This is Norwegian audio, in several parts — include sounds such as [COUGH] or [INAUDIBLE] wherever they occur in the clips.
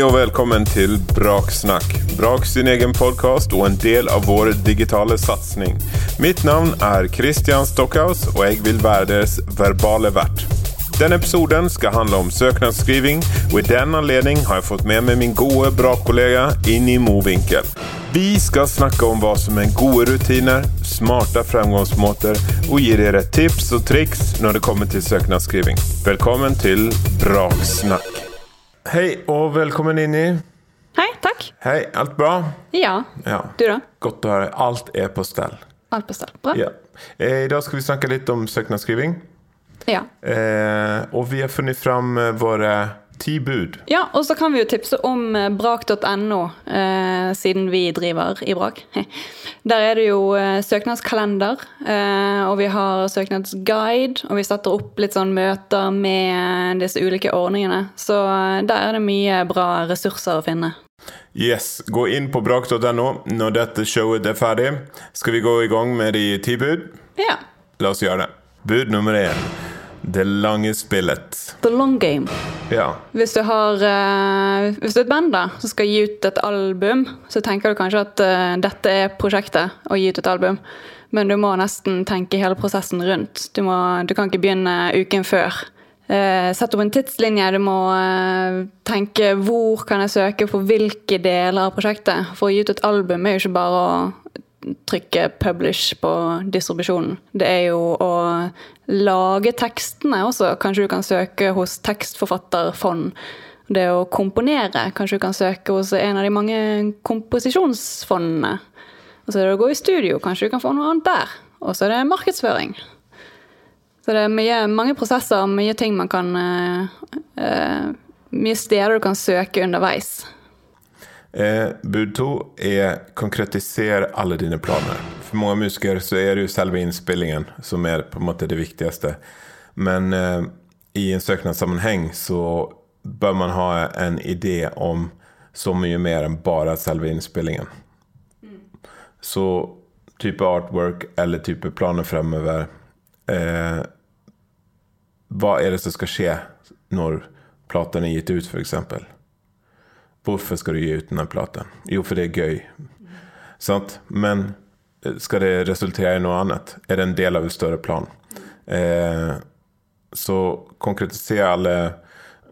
Og velkommen til Braksnakk. Brak sin egen podkast og en del av vår digitale satsing. Mitt navn er Christian Stockhaus, og jeg vil være deres verbale vert. Denne episoden skal handle om søknadsskriving, og i den anledning har jeg fått med meg min gode brakkollega inn i Movinkel. Vi skal snakke om hva som er gode rutiner, smarte fremgangsmåter, og gi dere tips og triks når det kommer til søknadsskriving. Velkommen til Braksnakk. Hei og velkommen inn i Hei, takk. Hei, alt bra? Ja. Ja. Du, da? Godt å høre. Alt er på stell. Alt på stell? Bra? Ja. Eh, I dag skal vi snakke litt om søknadsskriving. Ja. Eh, og vi har funnet fram eh, våre ti bud. ja. Og så kan vi jo tipse om eh, brak.no, eh, siden vi driver i Brak. [LAUGHS] Der er det jo eh, søknadskalender, eh, og vi har søknadsguide, og vi setter opp litt sånn møter med disse ulike ordningene. Så der er det mye bra ressurser å finne. Yes, Gå inn på brak.no når dette showet er ferdig. Skal vi gå i gang med de ti bud? Ja. La oss gjøre det. Bud nummer én. Det lange spillet. The long game. Ja. Hvis du, har, uh, hvis du er et band da, som skal gi ut et album, så tenker du kanskje at uh, dette er prosjektet, å gi ut et album. Men du må nesten tenke hele prosessen rundt. Du, må, du kan ikke begynne uken før. Uh, Sett opp en tidslinje. Du må tenke hvor kan jeg søke for hvilke deler av prosjektet. For å gi ut et album er jo ikke bare å trykke 'publish' på distribusjonen. Det er jo å lage tekstene også. Kanskje du kan søke hos tekstforfatterfond. Det å komponere. Kanskje du kan søke hos en av de mange komposisjonsfondene. Og så er det å gå i studio. Kanskje du kan få noe annet der. Og så er det markedsføring. Så det er mye, mange prosesser, mye ting man kan uh, uh, Mye steder du kan søke underveis. Eh, bud to er konkretiser alle dine planer. For mange musikere så er det jo selve innspillingen som er på en måte det viktigste. Men eh, i en søknadssammenheng så bør man ha en idé om så mye mer enn bare selve innspillingen. Så type artwork eller type planer fremover eh, Hva er det som skal skje når platen er gitt ut, f.eks.? Hvorfor skal du gi ut denne platen? Jo, for det er gøy. Sant? Men eh, skal det resultere i noe annet? Er det en del av en større plan? Eh, så konkretiser alle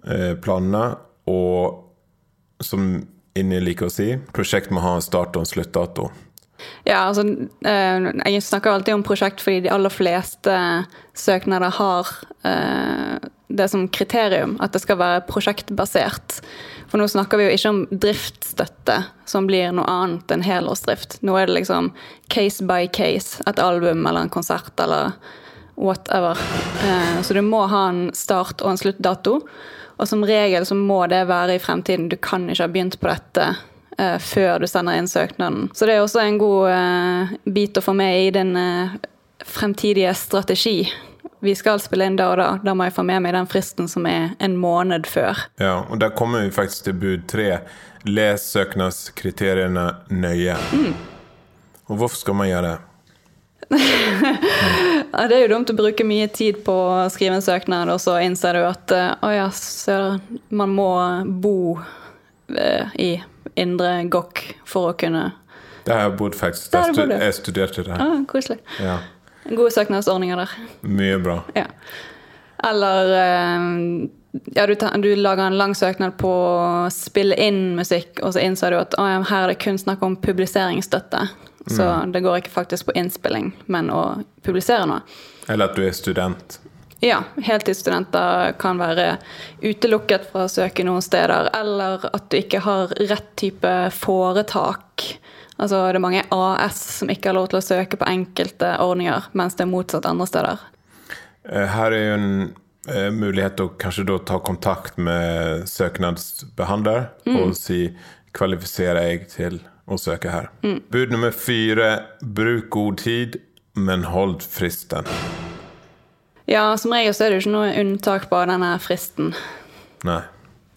eh, planene, og som Inni liker å si, prosjekt må ha en start og en sluttdato. Ja, altså eh, Jeg snakker alltid om prosjekt fordi de aller fleste søknader har eh, det som kriterium at det skal være prosjektbasert. For nå snakker vi jo ikke om driftsstøtte, som blir noe annet enn helårsdrift. Nå er det liksom case by case, et album eller en konsert eller whatever. Eh, så du må ha en start og en sluttdato. Og som regel så må det være i fremtiden. Du kan ikke ha begynt på dette før du sender inn søknaden. Så det er også en god eh, bit å få med i din eh, fremtidige strategi. Vi skal spille inn da og da. Da må jeg få med meg den fristen som er en måned før. Ja, og der kommer vi faktisk til bud tre. Les søknadskriteriene nøye. Og hvorfor skal man gjøre det? [LAUGHS] Ja, det er jo dumt å bruke mye tid på å skrive en søknad, og så innser du at eh, å ja, søren, man må bo eh, i Indre Gokk for å kunne Der har jeg bodd, faktisk. Der Jeg, du stu bodd, ja. jeg studerte der. ah, Koselig. Ja. Gode søknadsordninger der. Mye bra. Ja. Eller eh, ja, du, du lager en lang søknad på å spille inn musikk, og så innser du at å, ja, her er det kun snakk om publiseringsstøtte. Så det går ikke faktisk på innspilling, men å publisere noe. Eller at du er student. Ja, heltidsstudenter kan være utelukket fra å søke noen steder, eller at du ikke har rett type foretak. Altså det er mange AS som ikke har lov til å søke på enkelte ordninger, mens det er motsatt andre steder. Eh, Her er jo en eh, mulighet å kanskje da ta kontakt med søknadsbehandler og si kvalifiserer jeg til å søke her. Bud nummer fire bruk god tid, men hold fristen. Ja, som regel så er det jo ikke noe unntak på denne fristen. Nei.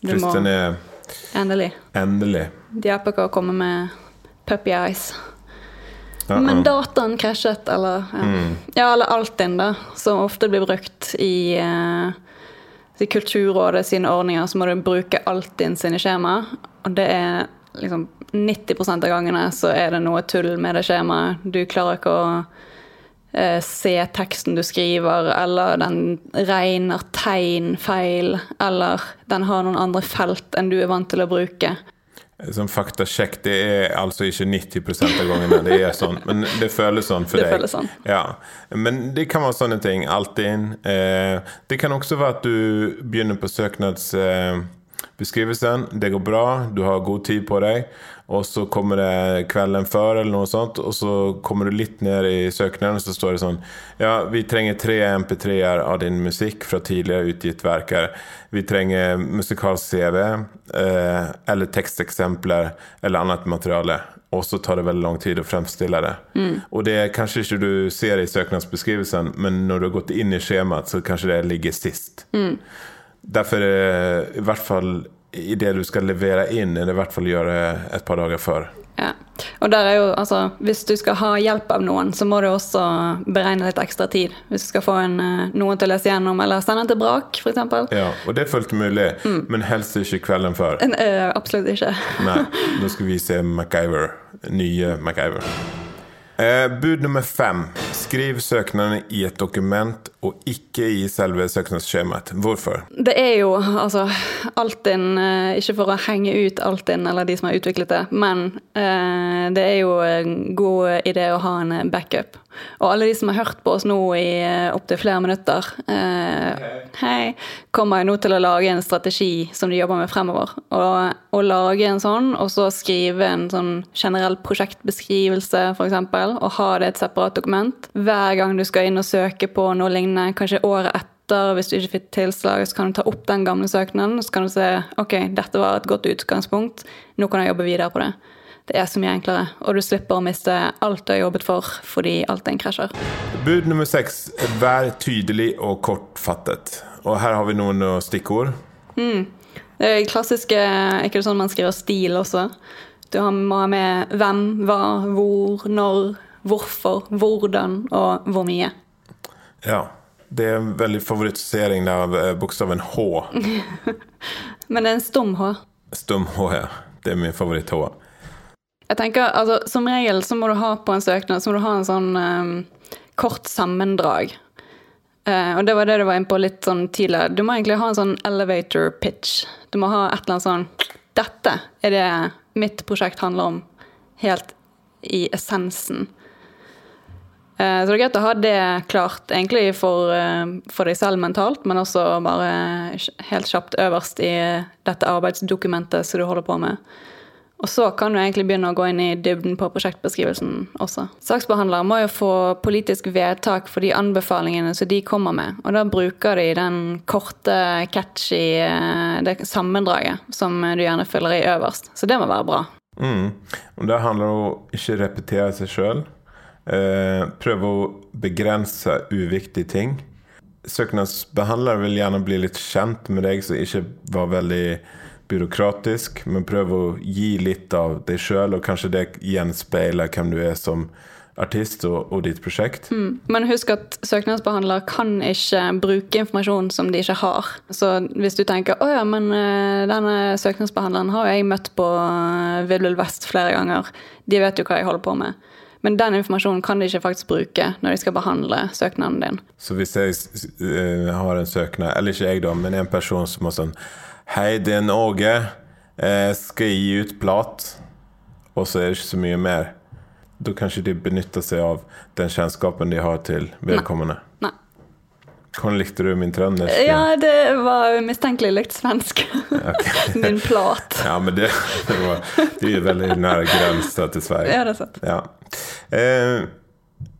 Fristen er Endelig. endelig. De hjelper ikke å komme med puppy eyes. Ja, Men dataen krasjet, eller ja. ja, eller Altinn, da, som ofte blir brukt i eh, Kulturrådet sine ordninger, så må du bruke Altinn sine skjema. Og det er liksom 90 av gangene så er det noe tull med det skjemaet. Du klarer ikke å se teksten du skriver, eller den regner tegn feil, eller den har noen andre felt enn du er vant til å bruke. Som faktasjekk, det er altså ikke 90% av gangene det er sånn, men det føles sånn for Det deg. føles sånn. Ja. Men det kan være sånne ting. Alltid. Eh, det kan også være at du begynner på søknadsbeskrivelsen. Eh, det går bra, du har god tid på deg, og så kommer det kvelden før, eller noe sånt, og så kommer du litt ned i søknaden, og så står det sånn Ja, vi trenger tre MP3-er av din musikk fra tidligere utgitt verker. Vi trenger musikalsk CV, eh, eller teksteksempler, eller annet materiale. Og så tar det veldig lang tid å fremstille det. Og det er kanskje ikke du ser i søknadsbeskrivelsen, men når du har gått inn i skjemaet, så kanskje det ligger sist. Derfor er det i hvert fall i det du skal levere inn, eller i hvert fall gjøre et par dager før. Ja. Og der er jo, altså, hvis du skal ha hjelp av noen, så må du også beregne litt ekstra tid. Hvis du skal få en, eh, noen til å lese gjennom, eller sende den til Brak, f.eks. Ja, og det er fullt mulig, men helst ikke kvelden før. Uh, absolutt ikke. Nei, nå [LAUGHS] skal vi se MacGyver. Nye MacGyver. Eh, bud nummer fem. Skriv søknaden i et dokument og ikke i selve søknadsskjemaet. Hvorfor? Det er jo altså Altinn eh, Ikke for å henge ut Altinn eller de som har utviklet det, men eh, det er jo en god idé å ha en backup. Og alle de som har hørt på oss nå i eh, opptil flere minutter, eh, hei, kommer jo nå til å lage en strategi som de jobber med fremover. Og, og lage en sånn, og så skrive en sånn generell prosjektbeskrivelse, f.eks., og ha det et separat dokument. Hver gang du skal inn og søke på noe lignende, kanskje året etter, hvis du ikke fikk tilslag, så kan du ta opp den gamle søknaden, så kan du se ok, dette var et godt utgangspunkt, nå kan jeg jobbe videre på det. Det er så mye enklere, og du slipper å miste alt du har jobbet for fordi alt den krasjer. Bud nummer seks. Vær tydelig og kortfattet. Og her har vi noen eh, stikkord. Det er klassiske Er ikke det sånn man skriver stil også? Du har- må ha med hvem, hva, hvor, når, hvorfor, hvordan og hvor mye. Ja. Det er en veldig favorittisering av eh, bokstaven H. [LAUGHS] Men det er en stum H. Stum H, ja. Det er min favoritt-H. Jeg tenker, altså, Som regel så må du ha på en søknad så må du ha en sånn um, kort sammendrag. Uh, og det var det du var inne på litt sånn tidligere. Du må egentlig ha en sånn elevator pitch. Du må ha et eller annet sånn Dette er det mitt prosjekt handler om. Helt i essensen. Uh, så det er greit å ha det klart egentlig for, uh, for deg selv mentalt, men også bare helt kjapt øverst i dette arbeidsdokumentet som du holder på med. Og så kan du egentlig begynne å gå inn i dybden på prosjektbeskrivelsen også. Saksbehandler må jo få politisk vedtak for de anbefalingene som de kommer med. Og da bruker de den korte, catchy eh, det sammendraget som du gjerne fyller i øverst. Så det må være bra. Mm. Og det handler om å ikke repetere seg sjøl. Eh, prøve å begrense uviktige ting. Søknadsbehandler vil gjerne bli litt kjent med deg, som ikke var veldig byråkratisk, men prøv å gi litt av deg sjøl, og kanskje det gjenspeiler hvem du er som artist og, og ditt prosjekt. Mm. Men husk at søknadsbehandler kan ikke bruke informasjon som de ikke har. Så hvis du tenker å ja, men eh, denne søknadsbehandleren har jeg møtt på uh, Vest flere ganger, de vet jo hva jeg holder på med. Men den informasjonen kan de ikke faktisk bruke når de skal behandle søknaden din. Så hvis jeg eh, har en søknad, eller ikke jeg da, men en person som har sånn Hei, det er Åge. Jeg skal gi ut plat. Og så er det ikke så mye mer. Da kanskje de benytter seg av den kjennskapen de har til vedkommende. Nei. Hvordan likte du min trøndersk? Ja, det var mistenkelig likt svensk. [LAUGHS] Min plat. Ja, men det, det, var, det er veldig nær grensa til Sverige. Ja, det er sant. Ja. Eh,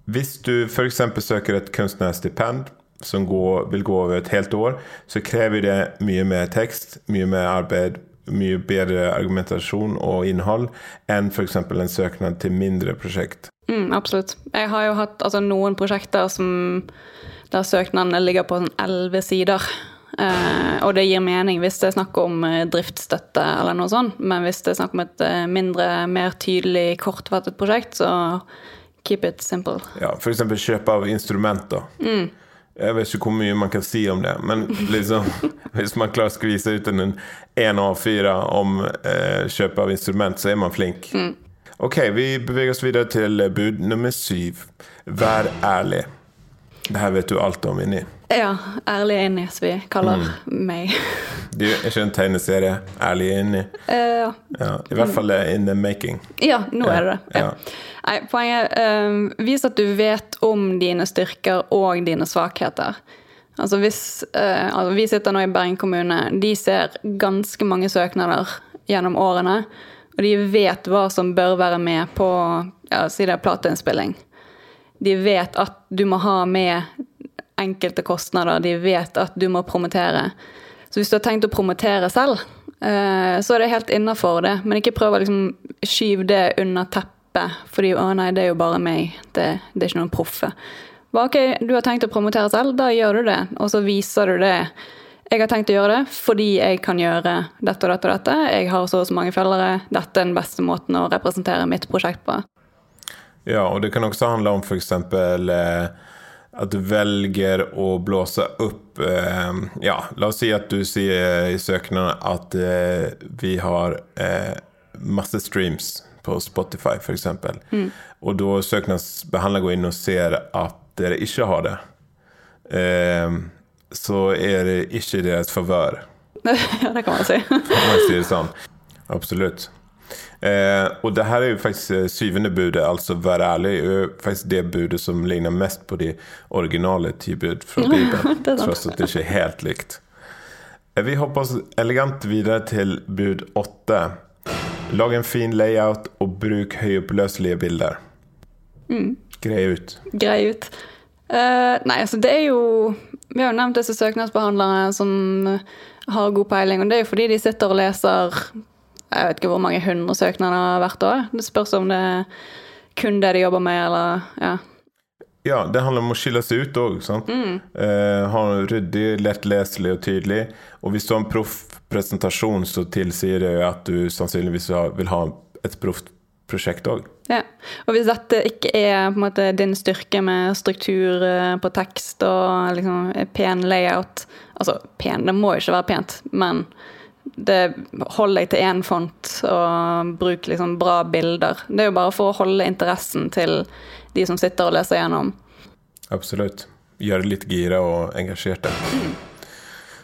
hvis du f.eks. søker et kunstnerstipend som går, vil gå over et helt år, så krever det mye mer tekst, mye mer arbeid, mye bedre argumentasjon og innhold enn f.eks. en søknad til mindre prosjekt. Mm, absolutt. Jeg har jo hatt altså, noen prosjekter som, der søknadene ligger på sånn elleve sider. Eh, og det gir mening hvis det er snakk om eh, driftsstøtte eller noe sånt, men hvis det er snakk om et eh, mindre, mer tydelig, kortfattet prosjekt, så keep it simple. Ja, F.eks. kjøp av instrumenter. Jeg vet ikke hvor mye man kan si om det, men liksom, [LAUGHS] hvis man klarer å skvise ut en, en A4 om eh, kjøp av instrument, så er man flink. Ok, vi beveger oss videre til bud nummer syv. Vær ærlig. Det her vet du alt om inni. Ja, ærlig inni, som vi kaller meg. Det er ikke en tegneserie. Ærlig inni. Uh, ja. Ja, I hvert fall eh, in the making. Ja, nå er det det. Ja. Ja. Nei, poenget er vis at du vet om dine styrker og dine svakheter. Altså hvis uh, altså Vi sitter nå i Bergen kommune. De ser ganske mange søknader gjennom årene. Og de vet hva som bør være med på ja, si det er plateinnspilling. De vet at du må ha med enkelte kostnader. De vet at du må promotere. Så hvis du har tenkt å promotere selv, eh, så er det helt innafor det. Men ikke prøv å liksom skyve det under teppet, fordi å nei, det er jo bare meg. Det, det er ikke noen proffe. Ok, du har tenkt å promotere selv, da gjør du det. Og så viser du det. Jeg har tenkt å gjøre det fordi jeg kan gjøre dette og dette og dette. Jeg har så og så mange følgere. Dette er den beste måten å representere mitt prosjekt på. Ja, og det kan også handle om f.eks. Eh, at du velger å blåse opp eh, Ja, la oss si at du sier i søknaden at eh, vi har eh, masse streams på Spotify, f.eks. Mm. Og da søknadsbehandler går inn og ser at dere ikke har det. Eh, så er det ikke deres favør. [LAUGHS] ja, det kan man si. Om man det sånn. Eh, og det her er jo faktisk eh, syvende budet, altså vær ærlig, er jo faktisk det budet som ligner mest på de originale ti bud fra Bibelen. [LAUGHS] Det er tross at det ikke er helt likt. Eh, Vi hopper oss elegant videre til bud åtte. Lag en fin layout og bruk høyoppløselige bilder. Mm. Grei ut. grei ut. Uh, nei, altså det er jo Vi har jo nevnt disse søknadsbehandlere som har god peiling, og det er jo fordi de sitter og leser jeg vet ikke hvor mange hundre søknader hvert år. Det spørs om det er kun det de jobber med, eller ja. Ja, det handler om å skille seg ut òg. Eh, ha en ryddig, lettleselig og tydelig. Og hvis du har en proff presentasjon, så tilsier det at du sannsynligvis vil ha et proft prosjekt òg. ja. Og hvis dette ikke er måte din styrke med struktur eh, på tekst og liksom pen layout Altså pen, det må jo ikke være pent, men det hold deg til én font og bruk liksom bra bilder. Det er jo bare for å holde interessen til de som sitter og leser gjennom. Absolutt. Gjøre litt gira og engasjerte.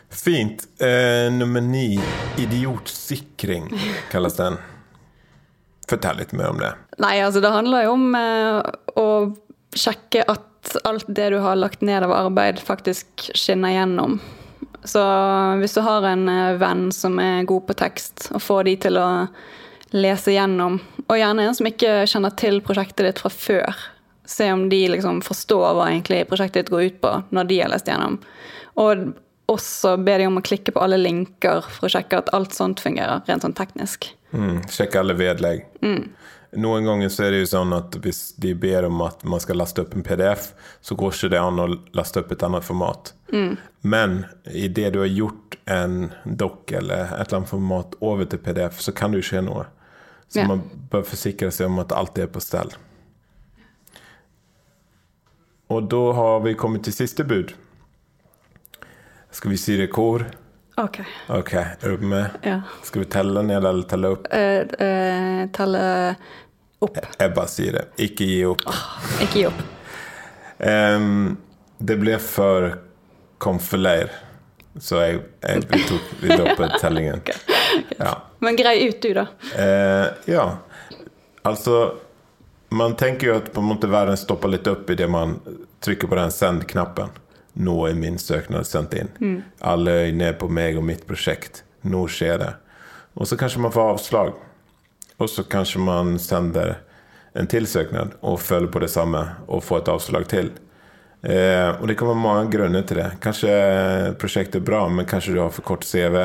Fint. Eh, nummer ni. Idiotsikring kalles den. Fortell litt mer om det. Nei, altså det handler jo om eh, å sjekke at alt det du har lagt ned av arbeid, faktisk skinner gjennom. Så hvis du har en eh, venn som er god på tekst, og får de til å lese gjennom, og gjerne en som ikke kjenner til prosjektet ditt fra før, se om de liksom forstår hva egentlig prosjektet ditt går ut på når de har lest gjennom. Og også be de om å klikke på alle linker for å sjekke at alt sånt fungerer, rent sånn teknisk. Mm, sjekke alle vedlegg. Noen ganger så er det jo sånn at hvis de ber om at man skal laste opp en PDF, så går ikke det an å laste opp et annet format. Men i det du har gjort en dokk eller et eller annet format over til PDF, så kan det jo skje noe. Så Ja. man bør forsikre seg om at alt er på stell. Og da har vi kommet til siste bud. Skal vi si kor? Ok. Ok, er du med? Ja. Skal vi telle ned eller telle opp? Eh, eh, telle opp. Jeg bare sier det. Ikke gi opp. Ikke gi opp. um, det ble for komfeleir, så jeg, jeg, vi tok vi droppet tellingen. [LAUGHS] Ja. Men grei ut, du, da. Eh, ja. Altså Man tenker jo at på en måte verden stopper litt opp idet man trykker på den send-knappen. Nå er min søknad sendt inn. Alle øyne er på meg og mitt prosjekt. Nå skjer det. Og så kanskje man får avslag. Og så kanskje man sender en til søknad og følger på det samme og får et avslag til. Eh, og det kan være mange grunner til det. Kanskje prosjektet er bra, men kanskje du har for kort CV.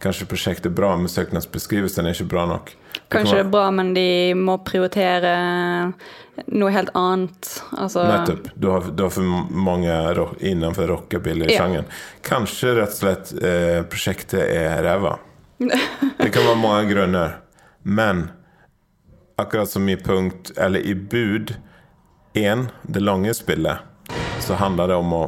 Kanskje prosjektet er bra, men søknadsbeskrivelsen er ikke bra nok. Kanskje det er bra, men de må prioritere noe helt annet. Altså Nettopp. Du har, du har for mange rock, innenfor rockabilly-sjangeren. Kanskje rett og slett eh, prosjektet er ræva. [LAUGHS] Det kan være mange grunner. Men akkurat som i punkt, eller i bud én, det lange spillet, så handler det om å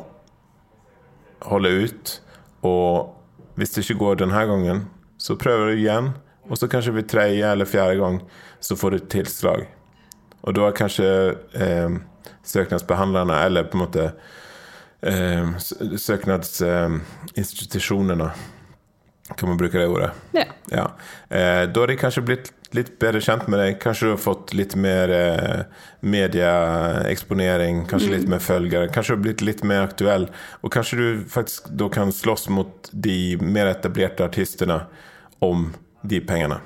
holde ut. Og hvis det ikke går denne gangen, så prøver du igjen. Og så kanskje ved tredje eller fjerde gang så får du tilslag. Og da er kanskje eh, søknadsbehandlerne, eller på en måte eh, søknadsinstitusjonene Kan man bruke det ordet? Ja. Ja. Eh, da har de kanskje blitt litt bedre kjent med deg. Kanskje du har fått litt mer eh, medieeksponering, kanskje litt mer følgere. Kanskje du har blitt litt mer aktuell. Og kanskje du faktisk da kan slåss mot de mer etablerte artistene om de pengene.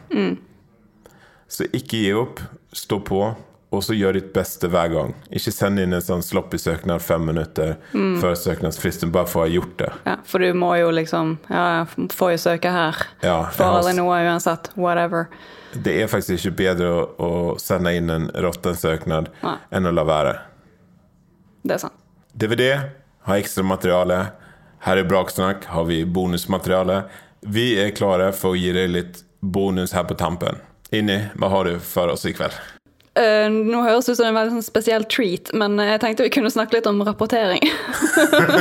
Så ikke gi opp, stå på, og så gjør ditt beste hver gang. Ikke send inn en sånn sloppy søknad fem minutter før søknadsfristen, bare for å ha gjort det. ja. For du må jo liksom Ja, jeg får jo søke her. Ja, for har- aldri noe uansett. Whatever. Det er faktisk ikke bedre å, å sende inn en råtten søknad Nei. enn å la være. Det er sant. DVD har ekstra materiale. Her i Braksnakk har vi bonusmateriale. Vi er klare for å gi deg litt bonus her på tampen. Inni, hva har du for oss i kveld? Uh, nå høres det ut som en veldig sånn spesiell treat, men jeg tenkte vi kunne snakke litt om rapportering.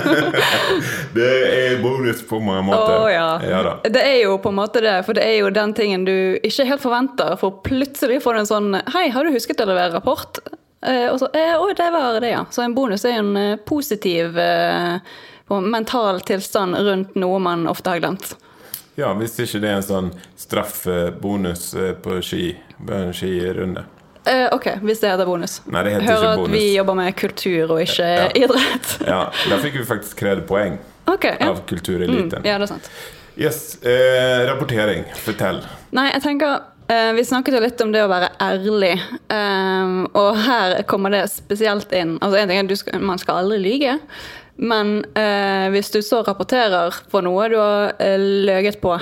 [LAUGHS] Det er bonus på mange måter. måter. ja. ja. Det er jo på en måte det, for det er jo den tingen du ikke helt forventer. For plutselig får du en sånn Hei, har du husket å levere rapport? Uh, og så eh, Å, det var det, ja. Så en bonus er en positiv mental tilstand rundt noe man ofte har glemt. Ja, hvis ikke det er en sånn straffebonus eh, på ski, en skirunde. Eh, ok, hvis det heter bonus. Nei, det heter Hører ikke at vi jobber med kultur og ikke Ja. idrett. [LAUGHS] Ja, der fikk vi faktisk kredpoeng okay, ja. av kultureliten. ja, det er sant. Yes, eh, rapportering. Fortell. Nei, jeg tenker eh, Vi snakket jo litt om det å være ærlig. eh, og her kommer det spesielt inn. Altså en ting er at Man skal aldri lyge. Men eh, hvis du så rapporterer på noe du har eh, løyet på,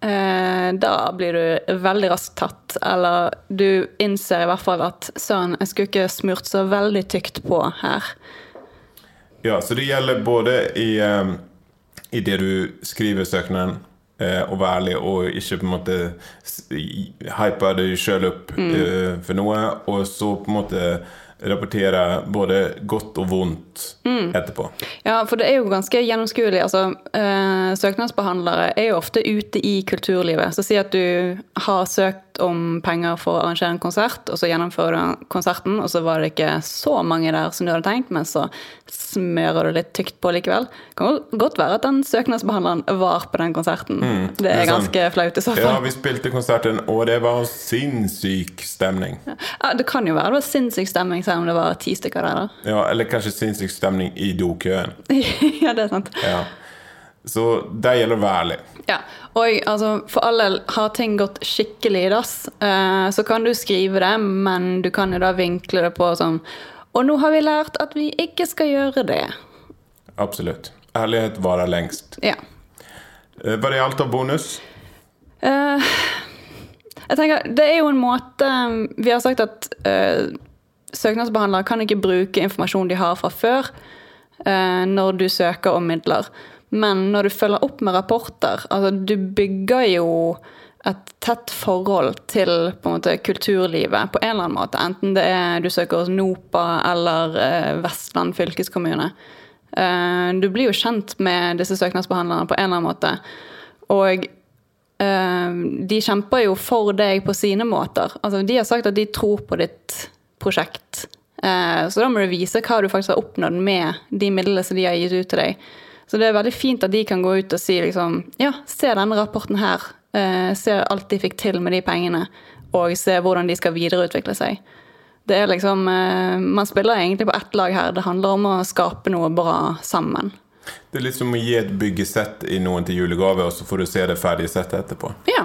eh, da blir du veldig raskt tatt. Eller du innser i hvert fall at søren, jeg skulle ikke smurt så veldig tykt på her. Ja, så det gjelder både i, eh, i det du skriver søknaden, eh, å være ærlig og ikke på en måte hype deg sjøl opp mm. for noe, og så på en måte rapportere både godt og vondt etterpå. Ja, for det er jo ganske gjennomskuelig. Altså, eh, søknadsbehandlere er jo ofte ute i kulturlivet. Så si at du har søkt om penger for å arrangere en konsert, og så gjennomfører du konserten, og så var det ikke så mange der som du hadde tenkt, men så smører du litt tykt på likevel. Det kan godt være at den søknadsbehandleren var på den konserten. Det Mm. Det er sånn- ganske flaut i så fall. Ja, vi spilte konserten, og det var sinnssyk stemning. Ja, det kan jo være det var sinnssyk stemning selv om det var ti stykker der. da. Ja, eller kanskje sinnssyk stemning i dokøen. [LAUGHS] ja, det er sant. Ja. Så det gjelder å være ærlig. Ja, og altså, for all del, har ting gått skikkelig i dass, eh, så kan du skrive det, men du kan jo da vinkle det på sånn Og nå har vi lært at vi ikke skal gjøre det. Absolutt. Ærlighet varer lengst. Ja. Eh, alt av bonus? Eh, jeg tenker, Det er jo en måte Vi har sagt at eh, søknadsbehandlere kan ikke bruke informasjon de har fra før, eh, når du søker om midler. Men når du følger opp med rapporter altså Du bygger jo et tett forhold til på en måte, kulturlivet på en eller annen måte. Enten det er du søker hos NOPA eller eh, Vestland fylkeskommune. Eh, du blir jo kjent med disse søknadsbehandlerne på en eller annen måte. Og eh, de kjemper jo for deg på sine måter. Altså, de har sagt at de tror på ditt prosjekt. Eh, så da må du vise hva du faktisk har oppnådd med de midlene som de har gitt ut til deg. Så det er veldig fint at de kan gå ut og si liksom Ja, se denne rapporten her. Eh, se alt de fikk til med de pengene. Og se hvordan de skal videreutvikle seg. Det er liksom eh, Man spiller egentlig på ett lag her. Det handler om å skape noe bra sammen. Det er litt som å gi et byggesett i noen til julegave, og så får du se det ferdige settet etterpå. Ja,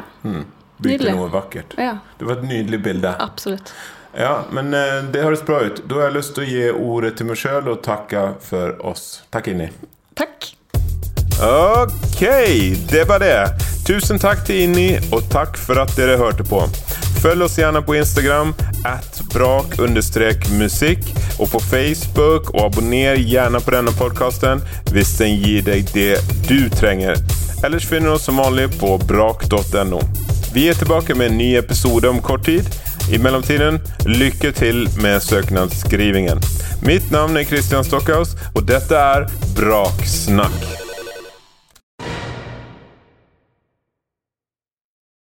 Bygge noe vakkert. ja Det var et nydelig bilde. absolutt. Ja, men eh, det høres bra ut. Da har jeg lyst til å gi ordet til meg sjøl og takke for oss. Takk, Inni. Takk. Ok, det var det. Tusen takk til Inni, og takk for at dere hørte på. Følg oss gjerne på Instagram, at brak musikk, og på Facebook, og abonner gjerne på denne podkasten hvis den gir deg det du trenger. Ellers finner du oss som vanlig på brak.no. Vi er tilbake med en ny episode om kort tid. I mellomtiden, lykke til med søknadsskrivingen. Mitt navn er Christian Stockhaus, og dette er Braksnakk.